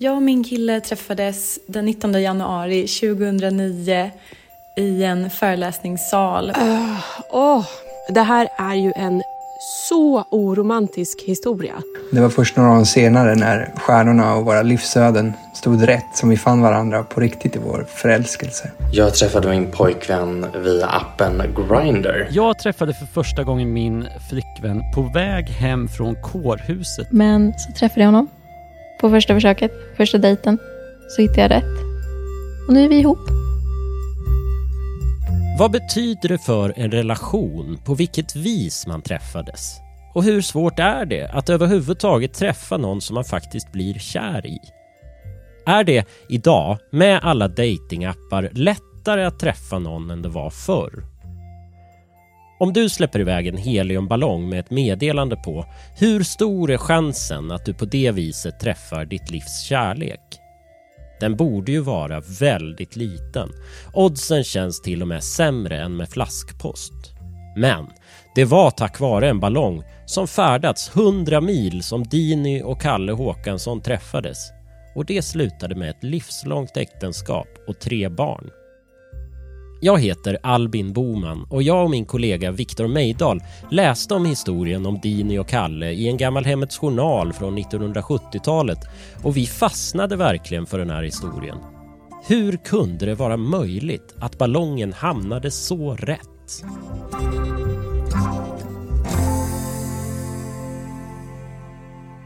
Jag och min kille träffades den 19 januari 2009 i en föreläsningssal. Uh, oh, det här är ju en så oromantisk historia. Det var först några år senare när stjärnorna och våra livsöden stod rätt som vi fann varandra på riktigt i vår förälskelse. Jag träffade min pojkvän via appen Grindr. Jag träffade för första gången min flickvän på väg hem från kårhuset. Men så träffade jag honom på första försöket, första dejten. Så hittade jag rätt. Och nu är vi ihop. Vad betyder det för en relation på vilket vis man träffades? Och hur svårt är det att överhuvudtaget träffa någon som man faktiskt blir kär i? Är det idag, med alla datingappar, lättare att träffa någon än det var förr? Om du släpper iväg en heliumballong med ett meddelande på, hur stor är chansen att du på det viset träffar ditt livs kärlek? Den borde ju vara väldigt liten. Oddsen känns till och med sämre än med flaskpost. Men det var tack vare en ballong som färdats 100 mil som Dini och Kalle Håkansson träffades. Och det slutade med ett livslångt äktenskap och tre barn. Jag heter Albin Boman och jag och min kollega Viktor Mejdal läste om historien om Dini och Kalle i en gammal Hemmets Journal från 1970-talet och vi fastnade verkligen för den här historien. Hur kunde det vara möjligt att ballongen hamnade så rätt?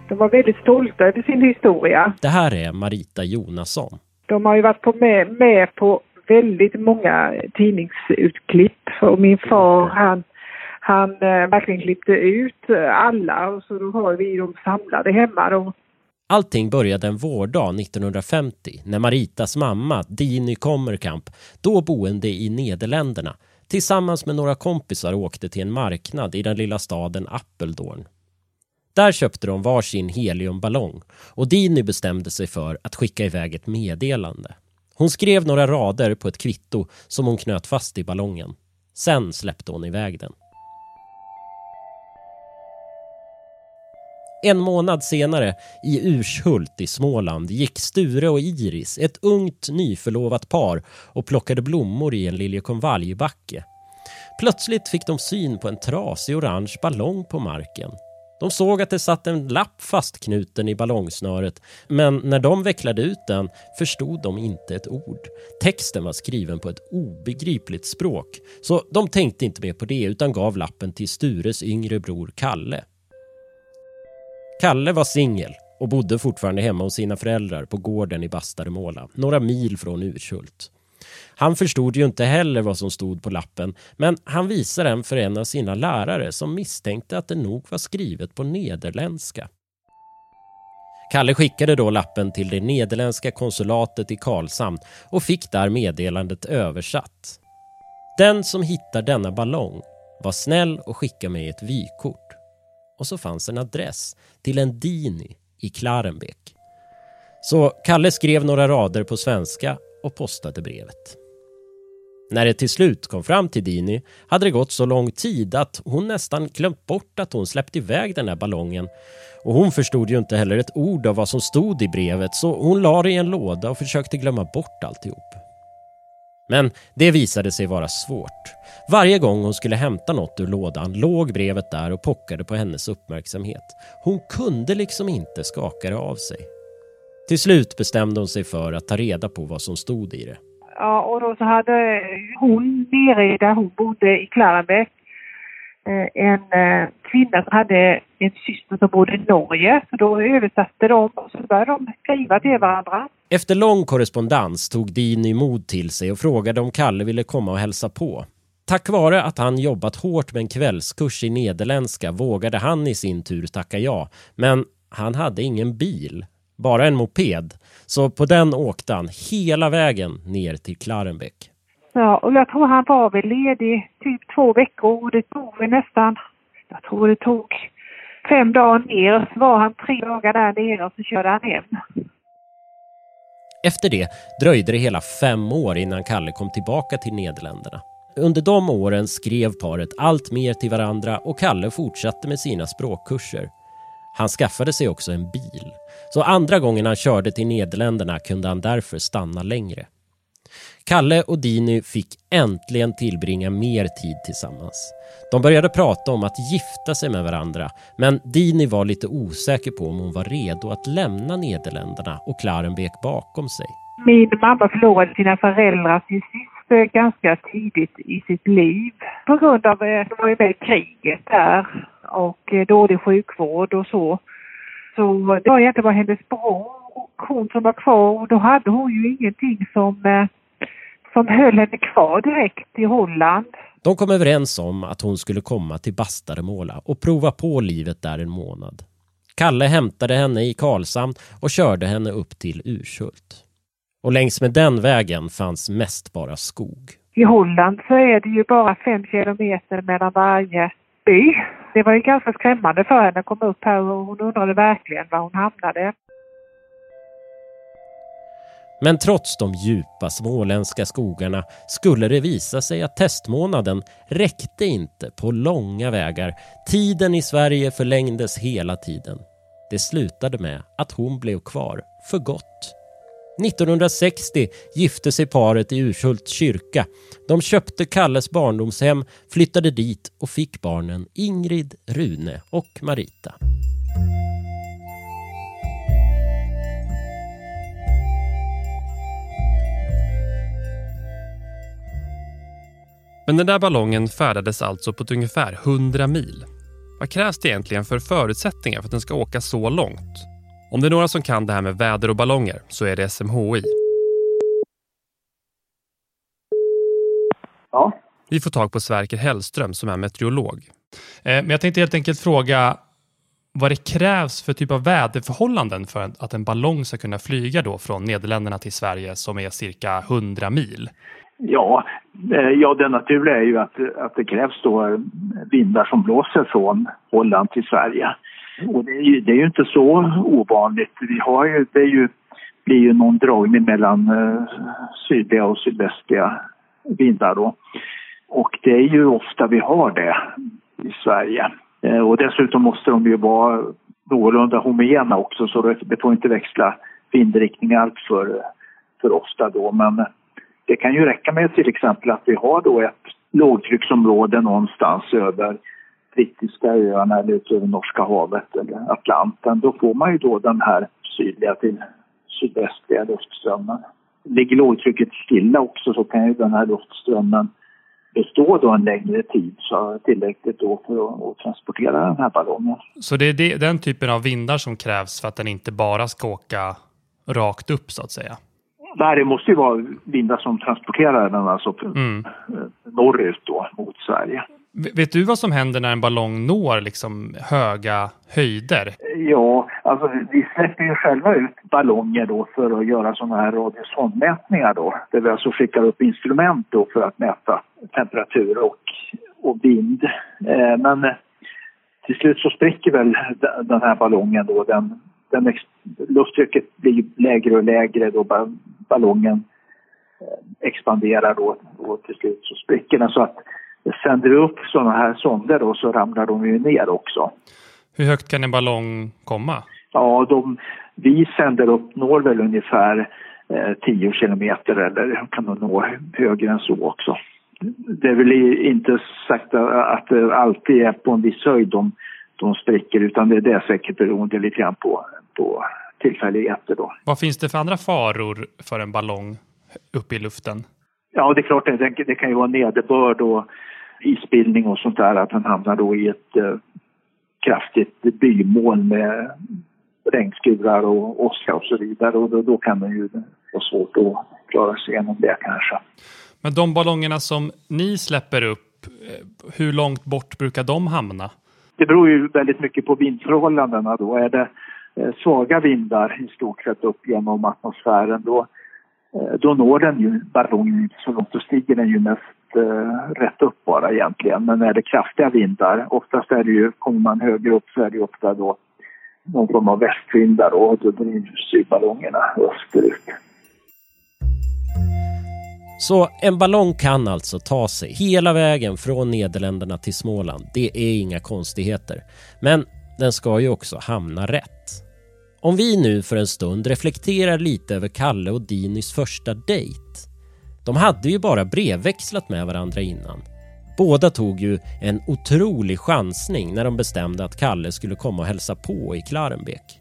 De var väldigt stolta över sin historia. Det här är Marita Jonasson. De har ju varit på med, med på väldigt många tidningsutklipp och min far han, han eh, verkligen klippte ut alla och så då har vi dem samlade hemma. Då. Allting började en vårdag 1950 när Maritas mamma Dini Kommerkamp, då boende i Nederländerna, tillsammans med några kompisar åkte till en marknad i den lilla staden Apeldoorn. Där köpte de varsin heliumballong och Dini bestämde sig för att skicka iväg ett meddelande. Hon skrev några rader på ett kvitto som hon knöt fast i ballongen. Sen släppte hon iväg den. En månad senare, i Urshult i Småland, gick Sture och Iris, ett ungt nyförlovat par, och plockade blommor i en liljekonvaljbacke. Plötsligt fick de syn på en trasig orange ballong på marken. De såg att det satt en lapp fastknuten i ballongsnöret men när de vecklade ut den förstod de inte ett ord. Texten var skriven på ett obegripligt språk så de tänkte inte mer på det utan gav lappen till Stures yngre bror Kalle. Kalle var singel och bodde fortfarande hemma hos sina föräldrar på gården i Bastaremåla, några mil från Urshult. Han förstod ju inte heller vad som stod på lappen men han visade den för en av sina lärare som misstänkte att det nog var skrivet på nederländska. Kalle skickade då lappen till det nederländska konsulatet i Karlshamn och fick där meddelandet översatt. Den som hittar denna ballong var snäll och skicka mig ett vykort. Och så fanns en adress till en Dini i Klarenbäck. Så Kalle skrev några rader på svenska och postade brevet. När det till slut kom fram till Dini hade det gått så lång tid att hon nästan glömt bort att hon släppt iväg den där ballongen. Och hon förstod ju inte heller ett ord av vad som stod i brevet så hon la det i en låda och försökte glömma bort alltihop. Men det visade sig vara svårt. Varje gång hon skulle hämta något ur lådan låg brevet där och pockade på hennes uppmärksamhet. Hon kunde liksom inte skaka det av sig. Till slut bestämde hon sig för att ta reda på vad som stod i det. Ja, och då så hade hon nere där hon bodde i Klarenbäck eh, en eh, kvinna som hade en syster som bodde i Norge. Så då översatte de och så började de skriva till varandra. Efter lång korrespondens tog Dini mod till sig och frågade om Kalle ville komma och hälsa på. Tack vare att han jobbat hårt med en kvällskurs i nederländska vågade han i sin tur tacka ja. Men han hade ingen bil bara en moped. Så på den åkte han hela vägen ner till Klarenbäck. Ja, och jag tror han var väl ledig typ två veckor och det tog väl nästan, jag tror det tog fem dagar ner. Så var han tre dagar där nere och så körde han hem. Efter det dröjde det hela fem år innan Kalle kom tillbaka till Nederländerna. Under de åren skrev paret allt mer till varandra och Kalle fortsatte med sina språkkurser. Han skaffade sig också en bil. Så andra gången han körde till Nederländerna kunde han därför stanna längre. Kalle och Dini fick äntligen tillbringa mer tid tillsammans. De började prata om att gifta sig med varandra men Dini var lite osäker på om hon var redo att lämna Nederländerna och Klarenbeek bakom sig. Min mamma förlorade sina föräldrar till sist ganska tidigt i sitt liv på grund av att de var med i kriget där och dålig sjukvård och så. Så det var egentligen bara hennes bror och hon som var kvar och då hade hon ju ingenting som, eh, som höll henne kvar direkt i Holland. De kom överens om att hon skulle komma till Bastaremåla och prova på livet där en månad. Kalle hämtade henne i Karlshamn och körde henne upp till Urshult. Och längs med den vägen fanns mest bara skog. I Holland så är det ju bara fem kilometer mellan varje by. Det var ju ganska skrämmande för henne att komma upp här och hon undrade verkligen var hon hamnade. Men trots de djupa småländska skogarna skulle det visa sig att testmånaden räckte inte på långa vägar. Tiden i Sverige förlängdes hela tiden. Det slutade med att hon blev kvar för gott. 1960 gifte sig paret i Urshults kyrka. De köpte Kalles barndomshem, flyttade dit och fick barnen Ingrid, Rune och Marita. Men den där ballongen färdades alltså på ett ungefär 100 mil. Vad krävs det egentligen för förutsättningar för att den ska åka så långt? Om det är några som kan det här med väder och ballonger så är det SMHI. Ja. Vi får tag på Sverker Hellström som är meteorolog. Eh, men jag tänkte helt enkelt fråga vad det krävs för typ av väderförhållanden för att en ballong ska kunna flyga då från Nederländerna till Sverige som är cirka 100 mil. Ja, eh, ja det naturliga är ju att, att det krävs då vindar som blåser från Holland till Sverige. Och det är, ju, det är ju inte så ovanligt. Vi har ju, det är ju, blir ju någon dragning mellan eh, sydliga och sydvästliga vindar då. Och det är ju ofta vi har det i Sverige. Eh, och dessutom måste de ju vara någorlunda homogena också så det, det får inte växla vindriktning allt för, för ofta då. Men det kan ju räcka med till exempel att vi har då ett lågtrycksområde någonstans över brittiska öarna eller ut över Norska havet eller Atlanten. Då får man ju då den här sydliga till sydvästliga luftströmmen. Ligger lågtrycket stilla också så kan ju den här luftströmmen bestå då en längre tid, så tillräckligt då för att, att transportera den här ballongen. Så det är det, den typen av vindar som krävs för att den inte bara ska åka rakt upp så att säga? Nej, det måste ju vara vindar som transporterar den alltså mm. norrut då mot Sverige. Vet du vad som händer när en ballong når liksom höga höjder? Ja, alltså vi släpper ju själva ut ballonger då för att göra sådana här radiosondmätningar då. Där vi alltså skickar upp instrument då för att mäta temperatur och, och vind. Eh, men eh, till slut så spricker väl den här ballongen då. Den, den lufttrycket blir lägre och lägre då ballongen eh, expanderar då och till slut så spricker den. Så att sänder vi upp sådana här sonder då så ramlar de ju ner också. Hur högt kan en ballong komma? Ja, de, vi sänder upp, når väl ungefär eh, 10 kilometer eller kan de nå högre än så också. Det är väl inte sagt att det alltid är på en viss höjd de, de spricker utan det, det är säkert beroende lite grann på, på tillfälligheter då. Vad finns det för andra faror för en ballong uppe i luften? Ja, det är klart, det, det kan ju vara nederbörd och isbildning och sånt där, att den hamnar då i ett eh, kraftigt bymoln med regnskurar och åska och så vidare och då, då kan det ju vara svårt att klara sig igenom det kanske. Men de ballongerna som ni släpper upp, eh, hur långt bort brukar de hamna? Det beror ju väldigt mycket på vindförhållandena då. Är det eh, svaga vindar i stort sett upp genom atmosfären då, eh, då når den ju ballongen inte så långt. Då stiger den ju mest eh, rätt upp bara egentligen. Men när det är kraftiga vindar, oftast är det ju, kommer man högre upp så är det ju ofta då någon form av västvindar och då drivs ju ballongerna österut. Så en ballong kan alltså ta sig hela vägen från Nederländerna till Småland. Det är inga konstigheter. Men den ska ju också hamna rätt. Om vi nu för en stund reflekterar lite över Kalle och Dinis första dejt. De hade ju bara brevväxlat med varandra innan. Båda tog ju en otrolig chansning när de bestämde att Kalle skulle komma och hälsa på i Klarenbek.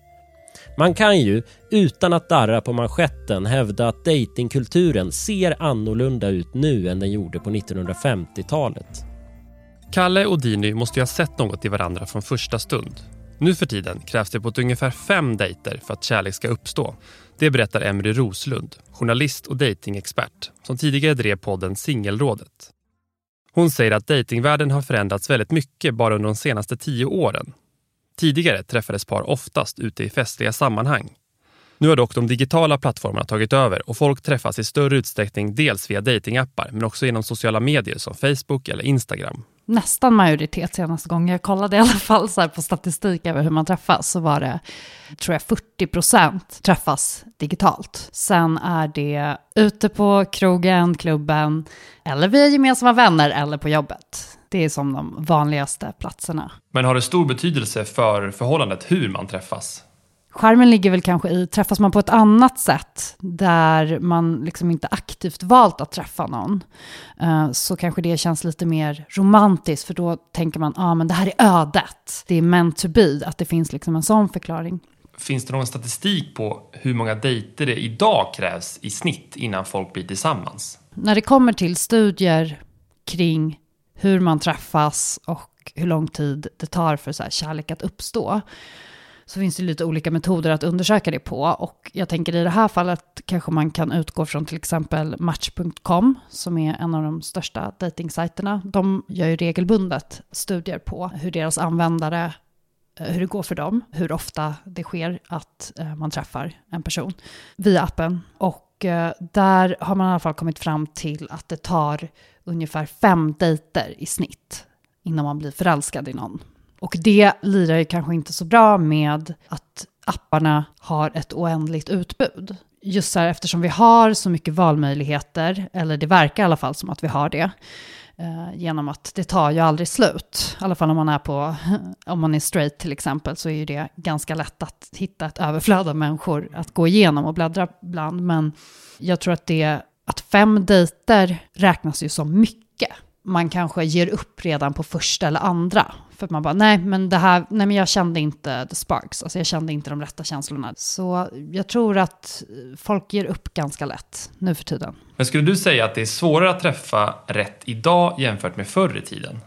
Man kan ju, utan att darra på manschetten, hävda att datingkulturen ser annorlunda ut nu än den gjorde på 1950-talet. Kalle och Dini måste ju ha sett något i varandra från första stund. Nu för tiden krävs det på ett ungefär fem dejter för att kärlek ska uppstå. Det berättar Emry Roslund, journalist och datingexpert som tidigare drev podden Singelrådet. Hon säger att datingvärlden har förändrats väldigt mycket bara under de senaste tio åren. Tidigare träffades par oftast ute i festliga sammanhang. Nu har dock de digitala plattformarna tagit över och folk träffas i större utsträckning dels via datingappar men också genom sociala medier som Facebook eller Instagram nästan majoritet senaste gången jag kollade i alla fall så på statistik över hur man träffas så var det, tror jag, 40 procent träffas digitalt. Sen är det ute på krogen, klubben eller via gemensamma vänner eller på jobbet. Det är som de vanligaste platserna. Men har det stor betydelse för förhållandet hur man träffas? Skärmen ligger väl kanske i, träffas man på ett annat sätt, där man liksom inte aktivt valt att träffa någon, eh, så kanske det känns lite mer romantiskt, för då tänker man, ja ah, men det här är ödet, det är meant to be, att det finns liksom en sån förklaring. Finns det någon statistik på hur många dejter det idag krävs i snitt innan folk blir tillsammans? När det kommer till studier kring hur man träffas och hur lång tid det tar för så här kärlek att uppstå, så finns det lite olika metoder att undersöka det på. Och jag tänker i det här fallet kanske man kan utgå från till exempel Match.com som är en av de största dejtingsajterna. De gör ju regelbundet studier på hur deras användare eh, hur det går för dem, hur ofta det sker att eh, man träffar en person via appen. Och eh, där har man i alla fall kommit fram till att det tar ungefär fem dejter i snitt innan man blir förälskad i någon. Och det lirar ju kanske inte så bra med att apparna har ett oändligt utbud. Just så här, eftersom vi har så mycket valmöjligheter, eller det verkar i alla fall som att vi har det, eh, genom att det tar ju aldrig slut. I alla fall om man är på, om man är straight till exempel, så är ju det ganska lätt att hitta ett överflöd av människor att gå igenom och bläddra bland. Men jag tror att det, att fem dejter räknas ju som mycket man kanske ger upp redan på första eller andra. För att man bara, nej men det här, nej men jag kände inte the sparks, alltså jag kände inte de rätta känslorna. Så jag tror att folk ger upp ganska lätt nu för tiden. Men skulle du säga att det är svårare att träffa rätt idag jämfört med förr i tiden?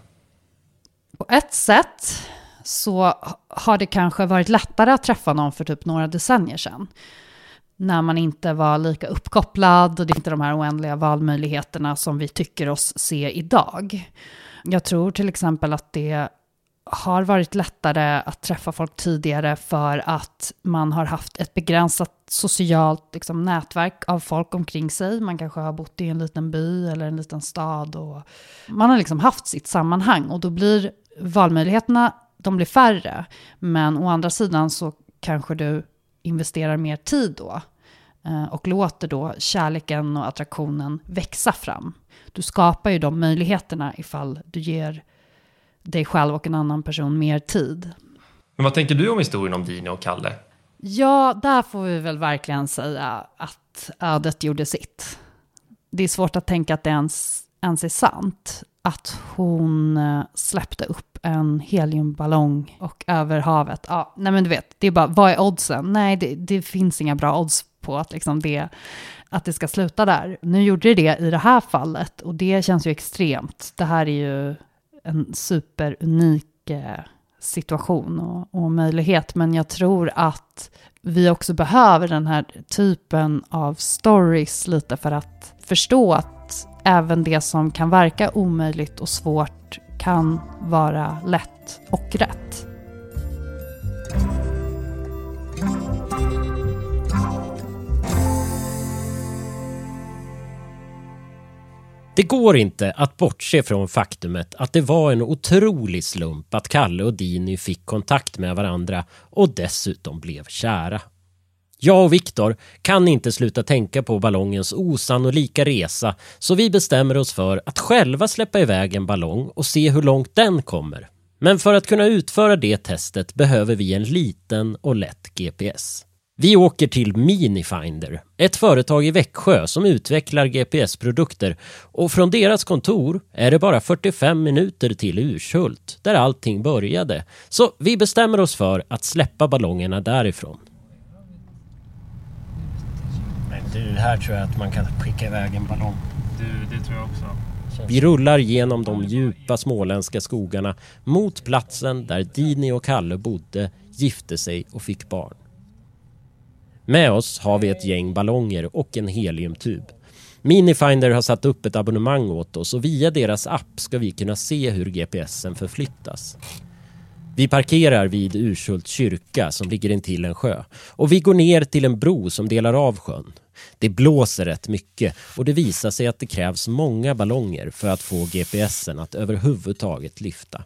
På ett sätt så har det kanske varit lättare att träffa någon för typ några decennier sedan när man inte var lika uppkopplad och det är inte de här oändliga valmöjligheterna som vi tycker oss se idag. Jag tror till exempel att det har varit lättare att träffa folk tidigare för att man har haft ett begränsat socialt liksom, nätverk av folk omkring sig. Man kanske har bott i en liten by eller en liten stad och man har liksom haft sitt sammanhang och då blir valmöjligheterna de blir färre. Men å andra sidan så kanske du investerar mer tid då eh, och låter då kärleken och attraktionen växa fram. Du skapar ju de möjligheterna ifall du ger dig själv och en annan person mer tid. Men vad tänker du om historien om Dini och Kalle? Ja, där får vi väl verkligen säga att ödet gjorde sitt. Det är svårt att tänka att det ens, ens är sant. Att hon eh, släppte upp en heliumballong och över havet. Ja, nej men du vet, det är bara, vad är oddsen? Nej, det, det finns inga bra odds på att, liksom det, att det ska sluta där. Nu gjorde det det i det här fallet och det känns ju extremt. Det här är ju en superunik eh, situation och, och möjlighet, men jag tror att vi också behöver den här typen av stories lite för att förstå att även det som kan verka omöjligt och svårt kan vara lätt och rätt. Det går inte att bortse från faktumet att det var en otrolig slump att Kalle och Dini fick kontakt med varandra och dessutom blev kära. Jag och Viktor kan inte sluta tänka på ballongens osannolika resa så vi bestämmer oss för att själva släppa iväg en ballong och se hur långt den kommer. Men för att kunna utföra det testet behöver vi en liten och lätt GPS. Vi åker till Minifinder, ett företag i Växjö som utvecklar GPS-produkter och från deras kontor är det bara 45 minuter till Urshult där allting började. Så vi bestämmer oss för att släppa ballongerna därifrån. Du, här tror jag att man kan skicka iväg en ballong. Du, det tror jag också. Vi rullar genom de djupa småländska skogarna mot platsen där Dini och Kalle bodde, gifte sig och fick barn. Med oss har vi ett gäng ballonger och en heliumtub. Minifinder har satt upp ett abonnemang åt oss och via deras app ska vi kunna se hur GPSen förflyttas. Vi parkerar vid Urshult kyrka som ligger intill en sjö och vi går ner till en bro som delar av sjön. Det blåser rätt mycket och det visar sig att det krävs många ballonger för att få GPSen att överhuvudtaget lyfta.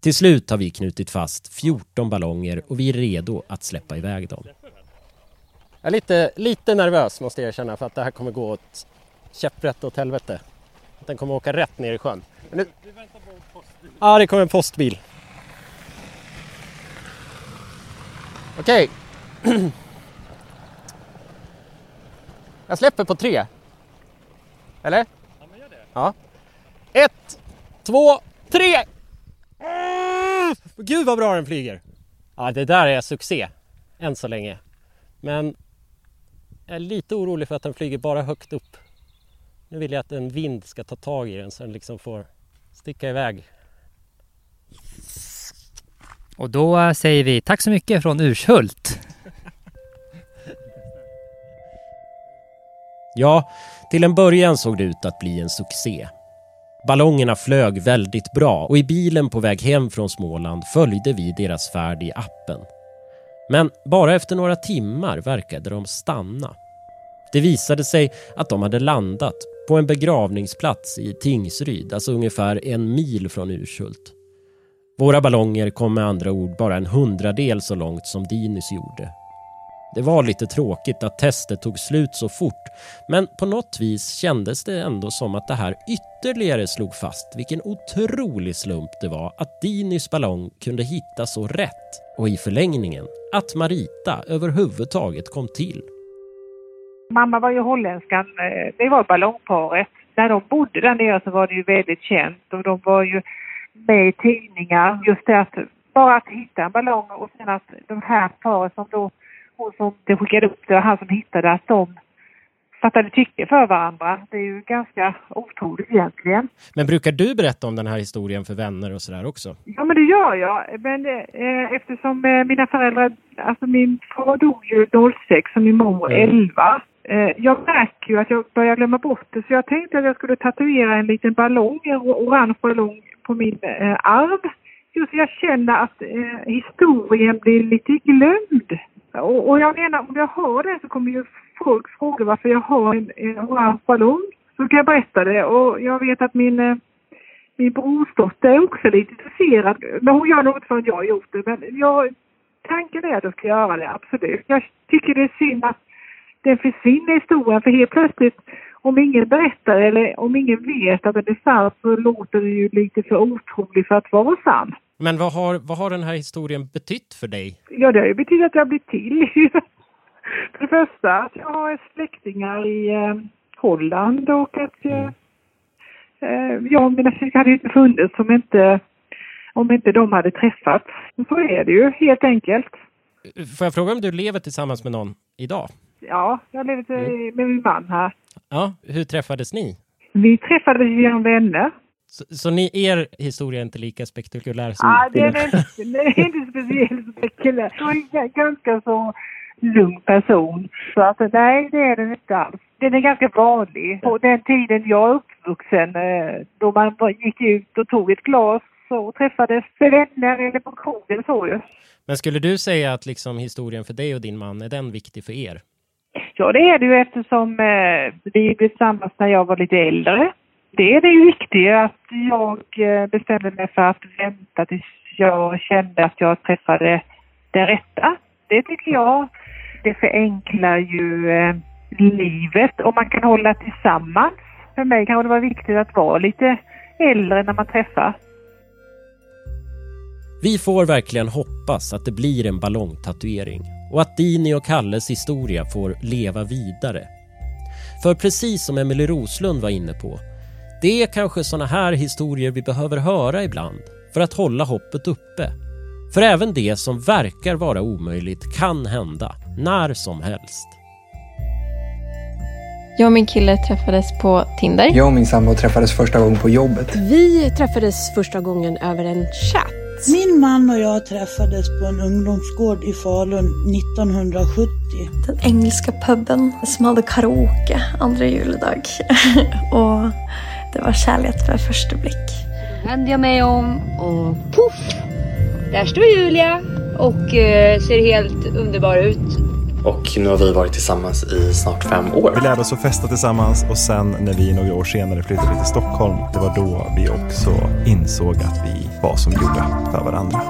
Till slut har vi knutit fast 14 ballonger och vi är redo att släppa iväg dem. Jag är lite, lite nervös måste jag erkänna för att det här kommer gå åt käpprätt åt helvete. Den kommer åka rätt ner i sjön. Nu... Ja, det kommer en postbil. Okej. Jag släpper på tre. Eller? Ja, men gör det. Ja. Ett, två, tre! Mm! Gud vad bra den flyger! Ja, det där är succé. Än så länge. Men jag är lite orolig för att den flyger bara högt upp. Nu vill jag att en vind ska ta tag i den så den liksom får sticka iväg. Och då säger vi tack så mycket från Urshult. Ja, till en början såg det ut att bli en succé. Ballongerna flög väldigt bra och i bilen på väg hem från Småland följde vi deras färd i appen. Men bara efter några timmar verkade de stanna. Det visade sig att de hade landat på en begravningsplats i Tingsryd, alltså ungefär en mil från Urshult. Våra ballonger kom med andra ord bara en hundradel så långt som Dinis gjorde. Det var lite tråkigt att testet tog slut så fort men på något vis kändes det ändå som att det här ytterligare slog fast vilken otrolig slump det var att Dinis ballong kunde hitta så rätt och i förlängningen att Marita överhuvudtaget kom till. Mamma var ju holländskan, eh, det var ballongparet. När de bodde där nere så var det ju väldigt känt och de var ju med i tidningar. Just det att bara att hitta en ballong och sen att de här paret som då, hon som det skickade upp det, han som hittade, att de fattade tycke för varandra. Det är ju ganska otroligt egentligen. Men brukar du berätta om den här historien för vänner och sådär också? Ja, men det gör jag. Men eh, eftersom eh, mina föräldrar, alltså min far dog ju 06 och min mor 11. Eh, jag märker ju att jag börjar glömma bort det så jag tänkte att jag skulle tatuera en liten ballong, en orange ballong på min eh, arv. Just jag känner att eh, historien blir lite glömd. Och, och, jag menar, om jag har det så kommer ju folk fråga varför jag har en, en orange ballong. Så kan jag berätta det och jag vet att min, eh, min brorsdotter är också lite intresserad. Men hon gör något för att jag har gjort det. Men jag, tanken är att jag ska göra det, absolut. Jag tycker det är synd att den försvinner i historien för helt plötsligt om ingen berättar eller om ingen vet att den är sann så låter det ju lite för otroligt för att vara sann. Men vad har, vad har den här historien betytt för dig? Ja, det har ju betytt att jag blivit till. för det första att jag har släktingar i eh, Holland och att mm. eh, jag och mina syskon hade inte funnits om inte, om inte de hade träffats. Så är det ju helt enkelt. Får jag fråga om du lever tillsammans med någon idag? Ja, jag lever mm. med min man här. Ja, hur träffades ni? Vi träffades genom vänner. Så, så ni, er historia är inte lika spektakulär som Ja, den är, den är inte speciellt spektakulär. Jag är ganska så lugn person. Så att nej, det är den inte alls. Den är ganska vanlig. På den tiden jag är uppvuxen, eh, då man gick ut och tog ett glas och träffades med vänner eller på krogen så ju. Men skulle du säga att liksom historien för dig och din man, är den viktig för er? Så det är det ju eftersom eh, vi blev tillsammans när jag var lite äldre. Det är det viktiga, att jag eh, bestämde mig för att vänta tills jag kände att jag träffade det rätta. Det tycker jag. Det förenklar ju eh, livet om man kan hålla tillsammans. för mig kanske det var viktigt att vara lite äldre när man träffas. Vi får verkligen hoppas att det blir en ballongtatuering och att Dini och Kalles historia får leva vidare. För precis som Emelie Roslund var inne på, det är kanske såna här historier vi behöver höra ibland för att hålla hoppet uppe. För även det som verkar vara omöjligt kan hända när som helst. Jag och min kille träffades på Tinder. Jag och min sambo träffades första gången på jobbet. Vi träffades första gången över en chatt. Min man och jag träffades på en ungdomsgård i Falun 1970. Den engelska puben som hade karaoke andra juledag. och det var kärlek för första blick. Då vände jag mig om och poff! Där står Julia och eh, ser helt underbar ut. Och nu har vi varit tillsammans i snart fem år. Vi lärde oss att festa tillsammans och sen när vi några år senare flyttade till Stockholm, det var då vi också insåg att vi var som gjorda för varandra.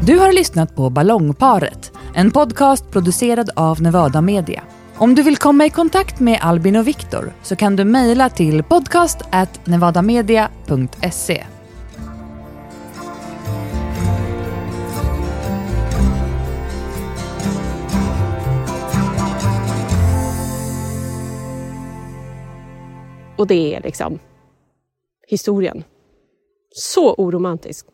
Du har lyssnat på Ballongparet, en podcast producerad av Nevada Media. Om du vill komma i kontakt med Albin och Viktor så kan du mejla till podcast@nevadamedia.se. Och det är liksom historien. Så oromantisk.